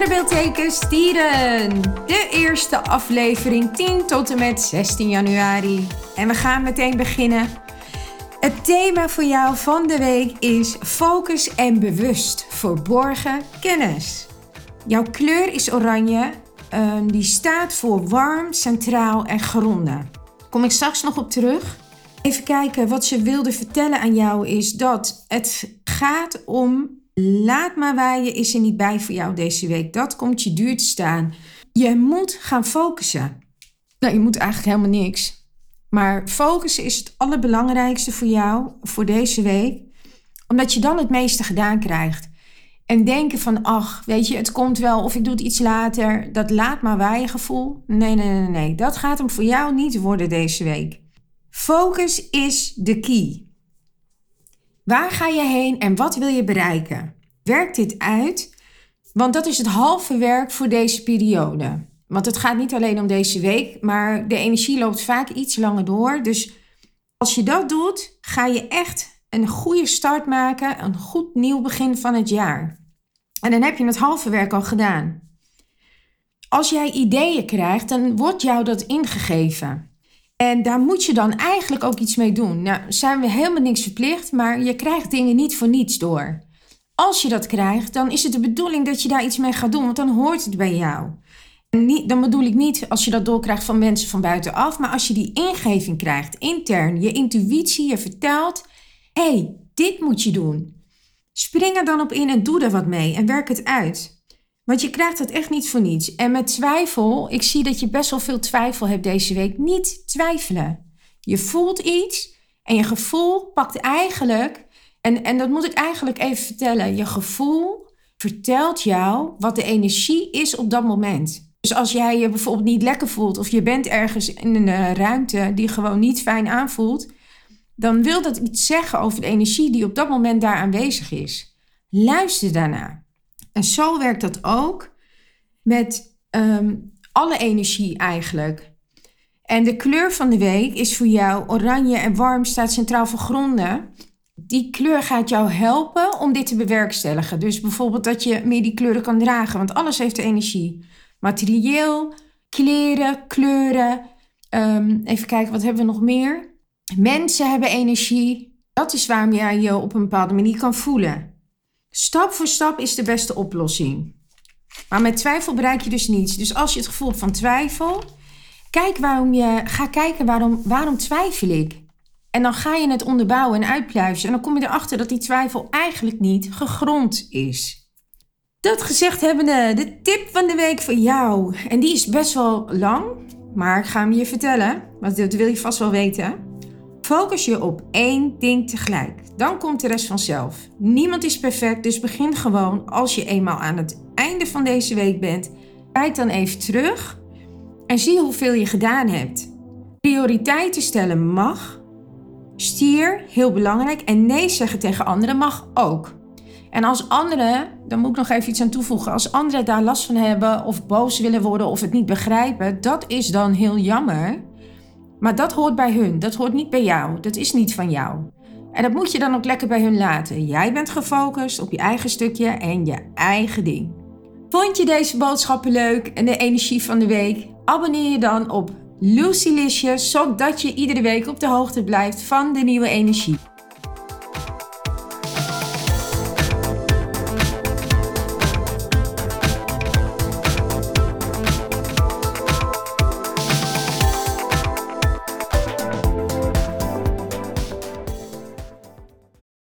Sterrenbeeldteken Stieren. De eerste aflevering 10 tot en met 16 januari. En we gaan meteen beginnen. Het thema voor jou van de week is focus en bewust. Verborgen kennis. Jouw kleur is oranje. Ehm, die staat voor warm, centraal en gronden. Kom ik straks nog op terug. Even kijken, wat ze wilde vertellen aan jou is dat het gaat om Laat maar waaien is er niet bij voor jou deze week. Dat komt je duur te staan. Je moet gaan focussen. Nou, je moet eigenlijk helemaal niks. Maar focussen is het allerbelangrijkste voor jou voor deze week. Omdat je dan het meeste gedaan krijgt. En denken van, ach, weet je, het komt wel of ik doe het iets later. Dat laat maar waaien gevoel. Nee, nee, nee, nee. Dat gaat hem voor jou niet worden deze week. Focus is de key. Waar ga je heen en wat wil je bereiken? Werk dit uit, want dat is het halve werk voor deze periode. Want het gaat niet alleen om deze week, maar de energie loopt vaak iets langer door. Dus als je dat doet, ga je echt een goede start maken, een goed nieuw begin van het jaar. En dan heb je het halve werk al gedaan. Als jij ideeën krijgt, dan wordt jou dat ingegeven. En daar moet je dan eigenlijk ook iets mee doen. Nou, zijn we helemaal niks verplicht, maar je krijgt dingen niet voor niets door. Als je dat krijgt, dan is het de bedoeling dat je daar iets mee gaat doen, want dan hoort het bij jou. En niet, dan bedoel ik niet als je dat doorkrijgt van mensen van buitenaf, maar als je die ingeving krijgt, intern, je intuïtie je vertelt: hé, hey, dit moet je doen. Spring er dan op in en doe er wat mee en werk het uit. Want je krijgt het echt niet voor niets. En met twijfel, ik zie dat je best wel veel twijfel hebt deze week. Niet twijfelen. Je voelt iets en je gevoel pakt eigenlijk, en, en dat moet ik eigenlijk even vertellen. Je gevoel vertelt jou wat de energie is op dat moment. Dus als jij je bijvoorbeeld niet lekker voelt of je bent ergens in een eh, ruimte die gewoon niet fijn aanvoelt, dan wil dat iets zeggen over de energie die op dat moment daar aanwezig is. Luister daarna. En zo werkt dat ook met ehm, alle energie eigenlijk. En de kleur van de week is voor jou oranje en warm, staat centraal voor gronden. Die kleur gaat jou helpen om dit te bewerkstelligen. Dus bijvoorbeeld dat je meer die kleuren kan dragen, want alles heeft energie. Materieel, kleren, kleuren. Ehm, even kijken, wat hebben we nog meer? Mensen hebben energie. Dat is waarom jij je op een bepaalde manier kan voelen. Stap voor stap is de beste oplossing. Maar met twijfel bereik je dus niets. Dus als je het gevoel hebt van twijfel, kijk waarom je, ga kijken waarom, waarom twijfel ik. En dan ga je het onderbouwen en uitpluizen. En dan kom je erachter dat die twijfel eigenlijk niet gegrond is. Dat gezegd hebbende, de tip van de week voor jou. En die is best wel lang, maar ik ga hem je vertellen. Want dat wil je vast wel weten. Focus je op één ding tegelijk. Dan komt de rest vanzelf. Niemand is perfect, dus begin gewoon als je eenmaal aan het einde van deze week bent. Kijk dan even terug en zie hoeveel je gedaan hebt. Prioriteiten stellen mag. Stier, heel belangrijk. En nee zeggen tegen anderen mag ook. En als anderen, dan moet ik nog even iets aan toevoegen. Als anderen daar last van hebben of boos willen worden of het niet begrijpen, dat is dan heel jammer. Maar dat hoort bij hun, dat hoort niet bij jou, dat is niet van jou. En dat moet je dan ook lekker bij hun laten. Jij bent gefocust op je eigen stukje en je eigen ding. Vond je deze boodschappen leuk en de energie van de week? Abonneer je dan op Lucylicious, zodat je iedere week op de hoogte blijft van de nieuwe energie.